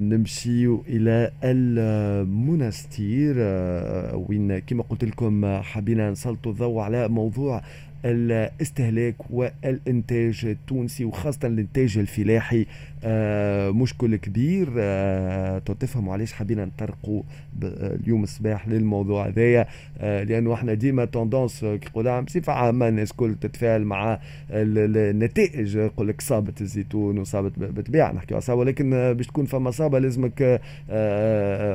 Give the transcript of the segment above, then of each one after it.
نمشي إلى المنستير آه، وين كما قلت لكم حبينا نسلطوا الضوء على موضوع الاستهلاك والإنتاج التونسي وخاصة الإنتاج الفلاحي. آه، مشكل كبير. آه، تفهموا علاش حبينا نطرقوا اليوم الصباح للموضوع هذايا. آه، لأنه إحنا ديما tendance que بصفة عامة الناس الكل تتفاعل مع النتائج. يقول لك صابت الزيتون وصابت بالطبيعه نحكي صابه ولكن باش تكون فما صابة لازمك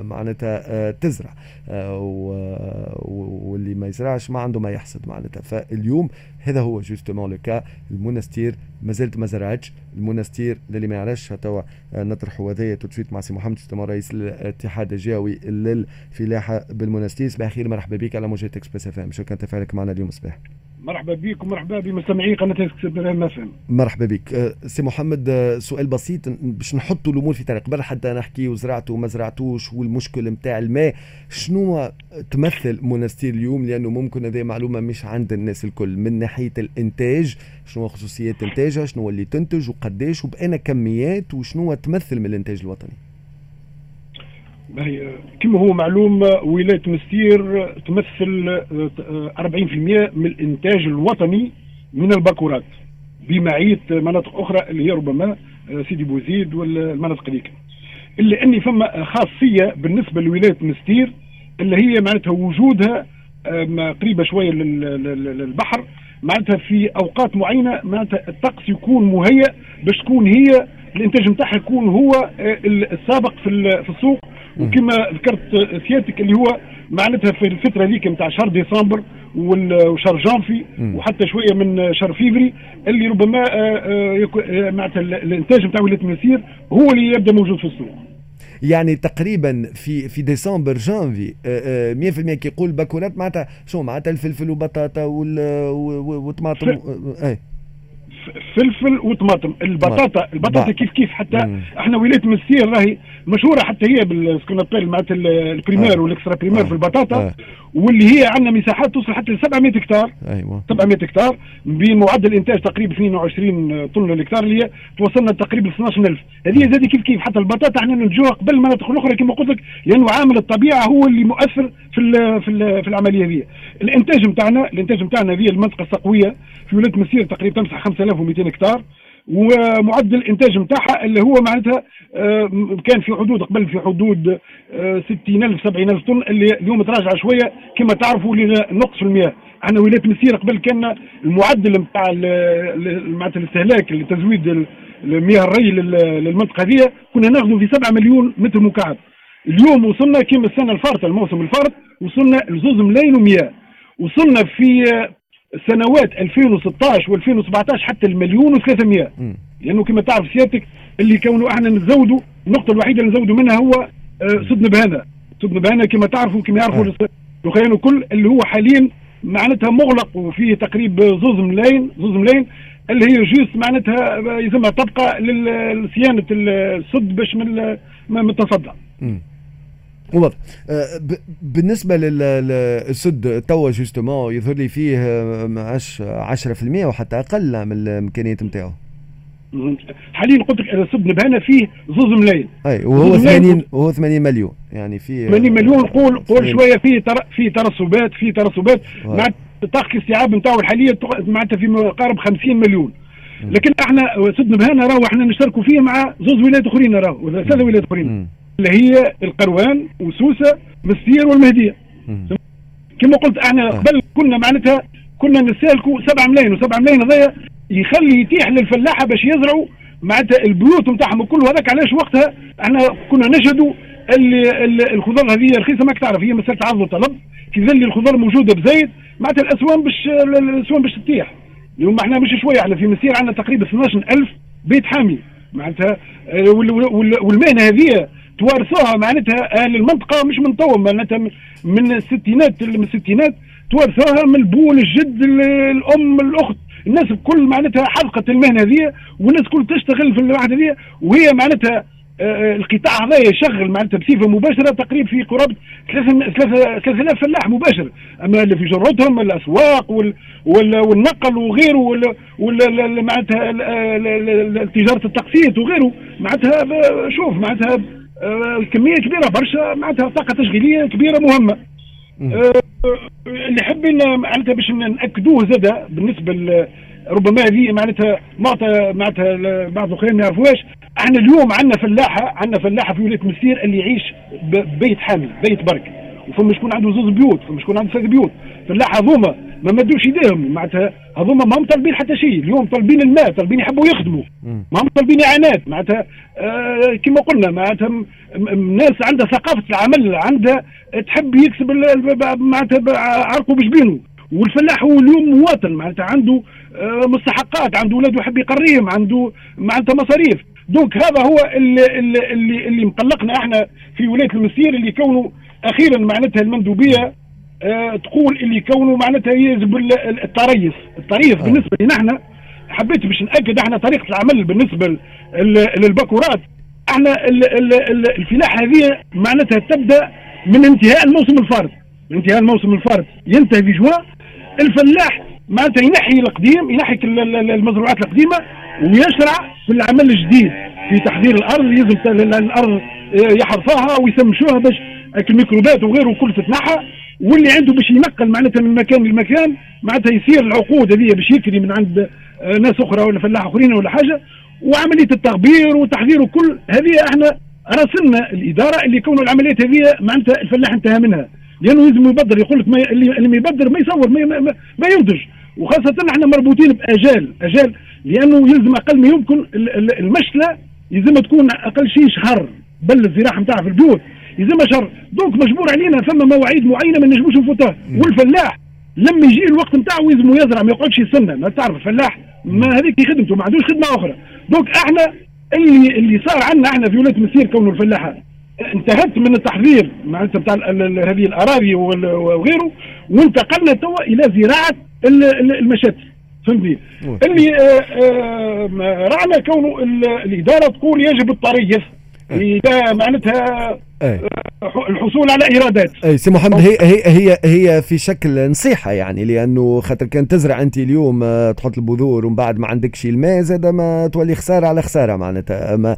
معناتها تزرع. واللي ما يزرعش ما عنده ما يحصد معناتها. فاليوم هذا هو justement le cas المنستير ما زلت ما زرعتش المنستير للي ما يعرفش تو نطرحوا هذايا tout de suite مع سي محمد ستمر رئيس الاتحاد الجهوي للفلاحة بالمنستير صباح الخير مرحبا بك على موجة اكسبريس إف إم. شكرا تفاعلك معنا اليوم صباح. مرحبا بك ومرحبا بمستمعي قناة اكسبريس اف مرحبا بك. سي محمد أه، سؤال بسيط باش نحطوا الأمور في طريق. قبل حتى نحكي وزرعتوا وما زرعتوش والمشكل نتاع الماء شنو تمثل منستير اليوم؟ لأنه ممكن هذه معلومة مش عند الناس الكل. من ناحية الإنتاج شنو خصوصيات إنتاجها شنو اللي تنتج وقداش وبأنا كميات وشنو تمثل من الإنتاج الوطني؟ كما هو معلوم ولاية منستير تمثل 40% من الإنتاج الوطني من الباكورات بمعية مناطق أخرى اللي هي ربما سيدي بوزيد والمناطق هذيك. الا أني فما خاصية بالنسبة لولاية منستير اللي هي معناتها وجودها قريبة شوية للبحر معناتها في أوقات معينة معناتها الطقس يكون مهيئ باش تكون هي الإنتاج نتاعها يكون هو آه، السابق في السوق. وكما ذكرت سيادتك اللي هو معناتها في الفترة هذيك نتاع شهر ديسمبر وشهر جانفي وحتى شوية من شهر فيفري اللي ربما آه، آه، معناتها الإنتاج نتاع ولايه المنستير هو اللي يبدأ موجود في السوق. يعني تقريبا في في ديسمبر جانفي 100% كيقول باكورات معناتها شو معناتها الفلفل وبطاطا والطماطم اي فلفل وطماطم البطاطا البطاطا كيف كيف حتى مم. إحنا ولايه منستير راهي مشهورة حتى هي بال ce qu'on appelle معناتها ال primeur آه. وال extra primeur آه. في البطاطا آه. واللي هي عندنا مساحات توصل حتى ل 700 هكتار. أيوه. 700 هكتار. بمعدل إنتاج تقريبا 22 طن للهكتار اللي هي توصلنا تقريبا 12000 هذه زاد كيف كيف؟ حتى البطاطا إحنا ننتجوها قبل المناطق الاخرى كما قلت لك لأنه عامل الطبيعة هو اللي مؤثر في ال في ال في العملية هذه. الإنتاج نتاعنا الإنتاج نتاعنا هذه المنطقة السقوية في ولاية مسير تقريبا تمسح 5200 هكتار. ومعدل الإنتاج نتاعها اللي هو معناتها آه، كان في حدود قبل في حدود 60000 70000 طن اللي اليوم تراجع شوية كما تعرفوا نقص في المياه. أحنا ولايه مسيرة قبل كان المعدل نتاع معناتها الاستهلاك لتزويد المياه الري للمنطقة هذه كنا ناخذوا في 7 مليون متر مكعب. اليوم وصلنا كما السنة الفارطة الموسم الفارط وصلنا لزوز ملايين ومياه وصلنا في سنوات 2016 و2017 حتى المليون و300 لأنه كما تعرف سيادتك اللي كونه إحنا نزودوا النقطة الوحيدة اللي نزودوا منها هو آه، سد نبهانه سد نبهانه كما تعرفوا كما يعرفوا الخيان الكل اللي هو حاليا معناتها مغلق وفيه تقريبا زوز ملايين زوز ملايين اللي هي juste معناتها يسمى تبقى لصيانة السد باش من التصدع واضح آه، بالنسبة للسد توا justement يظهر لي فيه معاش 10% وحتى أقل من الإمكانيات نتاعو. حاليا قلت لك سد نبهنا فيه زوز ملايين. أي وهو 80 وهو 80 مليون يعني فيه 80 مليون قول قول شوية فيه تر... فيه ترسبات فيه ترسبات مع طاقة الاستيعاب نتاعو الحالية معناتها في مقارب 50 مليون. لكن إحنا سد نبهانا راهو إحنا نشتركوا فيه مع زوز ولايات أخرين راهو ثلاث ولايات أخرين. اللي هي القروان وسوسة مستير والمهدية. كما قلت إحنا آه. قبل كنا معناتها كنا نستهلكوا 7 ملايين و7 ملايين هذايا يخلي يتيح للفلاحة باش يزرعوا معناتها البيوت نتاعهم وكل هذاك علاش وقتها إحنا كنا نشهدوا الخضار هذه رخيصة ماك تعرف هي مسألة عرض وطلب. في ظل الخضار موجودة بزايد معناتها الأسوان باش الأسوان باش تتيح اليوم إحنا مش شوية إحنا في مسير عندنا تقريبا 12000 بيت حامي. معناتها آه، والمهنة هذه توارثوها معناتها أهل المنطقة مش من تو معناتها من الستينات من الستينات توارثوها من البول الجد الأم الأخت. الناس الكل معناتها حلقت المهنة هذه والناس الكل تشتغل في الواحده هذه وهي معناتها آه، القطاع هذا يشغل معناتها بصفة مباشرة تقريبا في قرابة 3000 فلاح مباشر. أما اللي في جرتهم الأسواق والنقل وغيره وال معناتها تجارة التقسيط وغيره. معناتها شوف معناتها آه كمية كبيرة برشا معناتها طاقة تشغيلية كبيرة مهمة. آه اللي حابين معناتها باش نأكدوه زاد بالنسبة ربما هذه معناتها معطى معناتها بعض الأخرين ما يعرفوهاش. إحنا اليوم عندنا فلاحه عندنا فلاحة في ولايه مسير اللي يعيش ببيت حامل بيت برك. وفما شكون عنده زوز بيوت فما شكون عنده ثلاث بيوت. فلاحه هذوما ما مدوش ايديهم معناتها هذوما ما هم طالبين حتى شيء. اليوم طالبين الماء طالبين يحبوا يخدموا. ما هم طالبين إعانات. معناتها آه كما قلنا معناتها الناس عندها ثقافة العمل عندها تحب يكسب معناتها عرقه بجبينه والفلاح هو اليوم مواطن. معناتها عنده آه مستحقات عنده أولاد يحب يقريهم عنده معناتها مصاريف. donc هذا هو اللي اللي اللي, اللي مقلقنا إحنا في ولاية المنستير اللي كونوا أخيرا معناتها المندوبية آه تقول اللي كونه معناتها يجب التريث. التريث آه. بالنسبة لنا إحنا حبيت باش نأكد إحنا طريقة العمل بالنسبة للبكورات إحنا الفلاحة هذه معناتها تبدأ من انتهاء الموسم الفارط من انتهاء الموسم الفارط ينتهي في جوان الفلاح معناتها ينحي القديم ينحي المزروعات القديمة ويشرع في العمل الجديد. في تحضير الأرض يلزم الأرض آه، يحرثها ويسمشوها باش الميكروبات وغيره كل تتنحى واللي عنده باش ينقل معناتها من مكان لمكان معناتها يصير العقود هذه باش يكري من عند آه، ناس أخرى ولا فلاح أخرين ولا حاجة. وعملية التغبير وتحضير وكل هذه إحنا راسلنا الإدارة اللي يكونوا العمليات هذه معناتها الفلاح انتهى منها. لأنه لازم يبدر يقول لك اللي ما يبدر ما يصور ما, ما, ينتج. وخاصة إحنا مربوطين باجال اجال لأنه يلزم أقل ما يمكن المشتله يلزم تكون أقل شيء شهر. بل الزراعة نتاعها في البيوت. يلزم شهر دونك مجبور علينا ثم مواعيد معينة ما نجموش نفوتها والفلاح لما يجي الوقت نتاعو يلزم يزرع ما يقعدش يستنى. ما تعرف الفلاح ما هذيك خدمته ما عندوش خدمة أخرى. donc أحنا اللي اللي صار عندنا أحنا في ولايه منستير كونه الفلاحه انتهت من التحضير معناتها بتاع هذه الأراضي وغيره وانتقلنا توا إلى زراعة المشاتل فهمتني؟ اللي آه، آه، رانا كونه الإدارة تقول يجب التريث إلى معناتها أي. الحصول على إيرادات. اي سي محمد هي هي هي هي في شكل نصيحة يعني لأنه خاطر كان تزرع أنت اليوم آه، تحط البذور ومن بعد ما عندكش الماء زاد ما تولي خسارة على خسارة معناتها. اما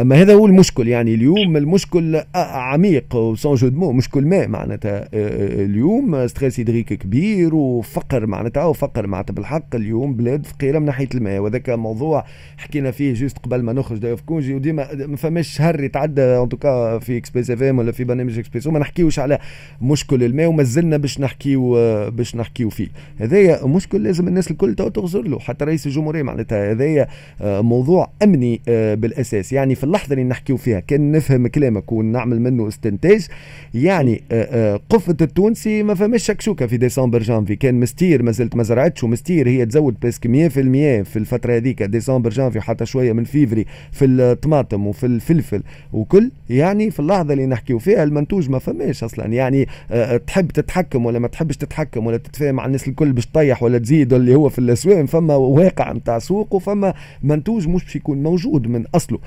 أما هذا هو المشكل يعني اليوم. المشكل عميق و sans jeu de mots مشكل ماء معناتها. آه، آه، اليوم stress hydrique كبير وفقر معناتها وفقر معناتها بالحق اليوم بلاد فقيرة من ناحية الماء. وذاك موضوع حكينا فيه juste قبل ما نخرج في congé وديما ما فماش شهر يتعدى en tout cas في اكسبريس اف ام ولا في برنامج اكسبريس وما نحكيوش على مشكل الماء وما زلنا باش نحكيو باش نحكيو فيه. هذايا مشكل لازم الناس الكل تغزر له حتى رئيس الجمهورية معناتها. هذايا آه، موضوع أمني بالأساس. يعني في اللحظة اللي نحكيو فيها كان نفهم كلامك ونعمل منه استنتاج. يعني آه، آه، قفة التونسي ما فماش شكشوكة في ديسمبر جانفي. كان منستير ما زلت ما زرعتش ومنستير هي تزود presque 100% في الفترة هذيك ديسمبر جانفي حتى شوية من فيفري في الطماطم وفي الفلفل وكل. يعني في اللحظة اللي نحكيو فيها المنتوج ما فماش أصلا. يعني آه، تحب تتحكم ولا ما تحبش تتحكم ولا تتفاهم مع الناس الكل باش تطيح ولا تزيد اللي هو في الاسواق فما واقع نتاع سوق وفما منتوج مش باش يكون موجود من أصله.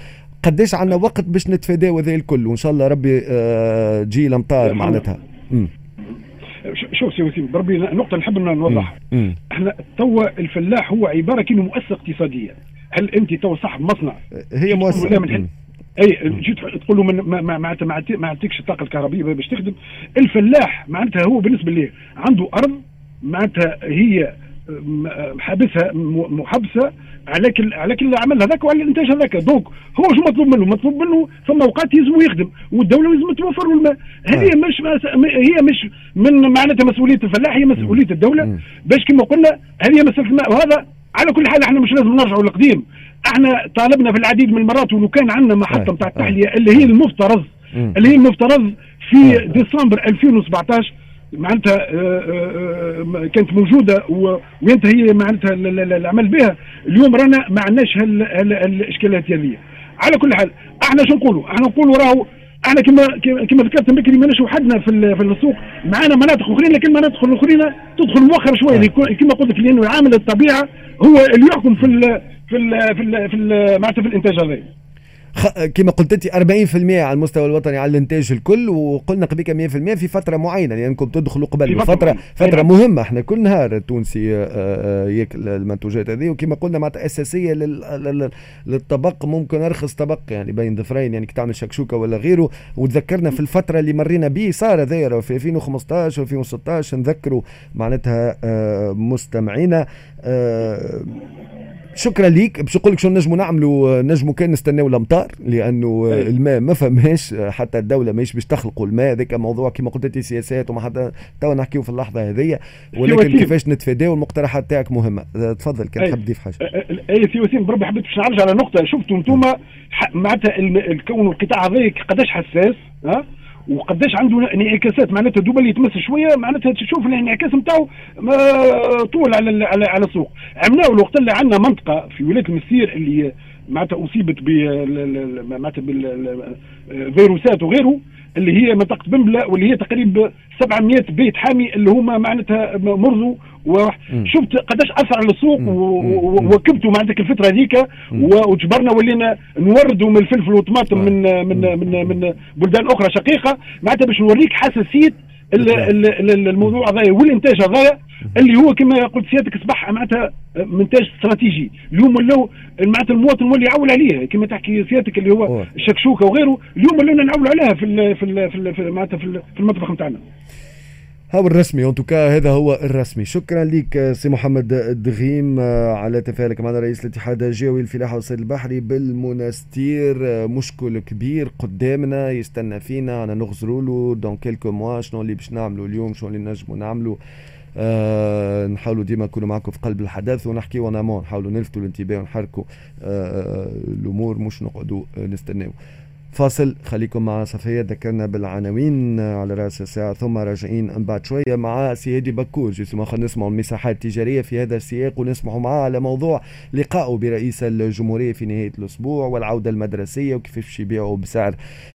قديش عندنا وقت باش نتفاداو هذا الكل وإن شاء الله ربي آه، تجي الامطار معناتها. شوف سي وسيم بربي نقطة نحب نوضحها. إحنا توا الفلاح هو عبارة كأنه مؤسسة اقتصادية هل أنت توا صاحب مصنع؟ هي مؤسسة أي جيت تقول له من معناتها ما عندكش الطاقة الكهربائية باش تخدم. الفلاح معناتها هو بالنسبة ليه عنده أرض معناتها هي حابسها محبسة على كل على كل العمل هذاك وعلى الإنتاج هذاك. دونك هو شو مطلوب منه؟ مطلوب منه ثم أوقات يلزم يخدم والدولة لازم توفر له الماء هذه آه. مش هي مش من معناتها مسؤولية الفلاح هي مسؤولية الدولة. باش كما قلنا هذه مسألة الماء. وهذا على كل حال إحنا مش لازم نرجعوا للقديم. إحنا طالبنا في العديد من المرات ولو كان عندنا محطة نتاع. التحلية اللي هي المفترض اللي هي المفترض في. ديسمبر 2017 معناتها آه، آه، آه، كانت موجودة وينتهي معناتها العمل بها. اليوم رانا ما عندناش الإشكالات هذه على كل حال إحنا شو نقولوا؟ إحنا نقولوا راهو إحنا كما كما ذكرت بكري ماناش وحدنا في في السوق. معنا مناطق اخرين لكن المناطق الاخرين تدخل مؤخر شوية آه. كما قلت لك لأنه عامل الطبيعة هو اللي يحكم في ال في ال في ال في معناتها في الإنتاج هذا كما قلت أنت 40% على المستوى الوطني على الإنتاج الكل وقلنا قبيك 100% في فترة معينة لأنكم يعني تدخلوا قبل فترة فتره مهمة. إحنا كل نهار التونسي آه، آه، ياكل المنتوجات هذه وكما قلنا معناتها أساسية للطبق. ممكن أرخص طبق يعني بين ظفرين يعني كي تعمل شكشوكة ولا غيره. وتذكرنا في الفترة اللي مرينا به صار هذايا في 2015 و 2016 نذكروا معناتها آه، مستمعينا شكرا ليك. باش نقول لك شو نجموا نعملوا نجموا كان نستناو الأمطار لأنه أي. الماء ما فماش حتى الدولة ماهيش باش تخلقوا الماء. هذاك موضوع كما قلت انت سياسات وما حتى تو نحكيو في اللحظة هذه ولكن كيفاش نتفاداو المقترحات تاعك مهمة. تفضل كان تحب تضيف حاجة. اي سي وسيم بربي حبيت باش نعرج على نقطة. شفتوا أنتم معناتها الكون القطاع هذاك قداش حساس ها؟ وقداش عنده انعكاسات معناتها دوبا اللي يتمس شوية معناتها تشوف الانعكاس نتاعو طول على على السوق. عملناه الوقت اللي عندنا منطقة في ولاية المسير اللي معناتها أصيبت ب معناتها بالفيروسات وغيره. اللي هي منطقه بنبله واللي هي تقريبا 700 بيت حامي اللي هما معناتها مرضوا وشفت قداش أثر على السوق واكبتوا معناتها الفترة هذيك. وجبرنا ولينا نوردوا من الفلفل والطماطم من من من من بلدان أخرى شقيقة. معناتها باش نوريك حساسية الموضوع هذايا والانتاج هذايا اللي هو كما قلت سيادتك اصبح معناتها منتاج استراتيجي. اليوم ولاو معناتها المواطن ولي يعول عليه. كما تحكي سيادتك اللي هو الشكشوكة وغيره. اليوم ولينا نعول عليها في في في معناتها في المطبخ نتاعنا. هو الرسمي en tout cas هذا هو الرسمي. شكرا لك سي محمد الدغيم على تفاعلك معنا رئيس الاتحاد الجهوي للفلاحة والصيد البحري بالمنستير. مشكل كبير قدامنا يستنى فينا. أنا نغزروا له dans quelques mois شنو اللي باش نعملوا اليوم؟ شنو اللي نجموا نعملوا آه نحاولوا ديما نكونوا معكم في قلب الحدث ونحكيوا ونامون نحاولوا نلفتوا الانتباه ونحركوا آه الأمور مش نقعدوا نستناو. فاصل. خليكم مع صفية ذكرنا بالعناوين على رأس الساعة. ثم راجعين بعد شوية مع سيادي بكور جسم خلينا نسمعوا المساحات التجارية في هذا السياق ونسمعوا معاه على موضوع لقائه برئيس الجمهورية في نهاية الأسبوع والعودة المدرسية وكيف يبيعوا بسعر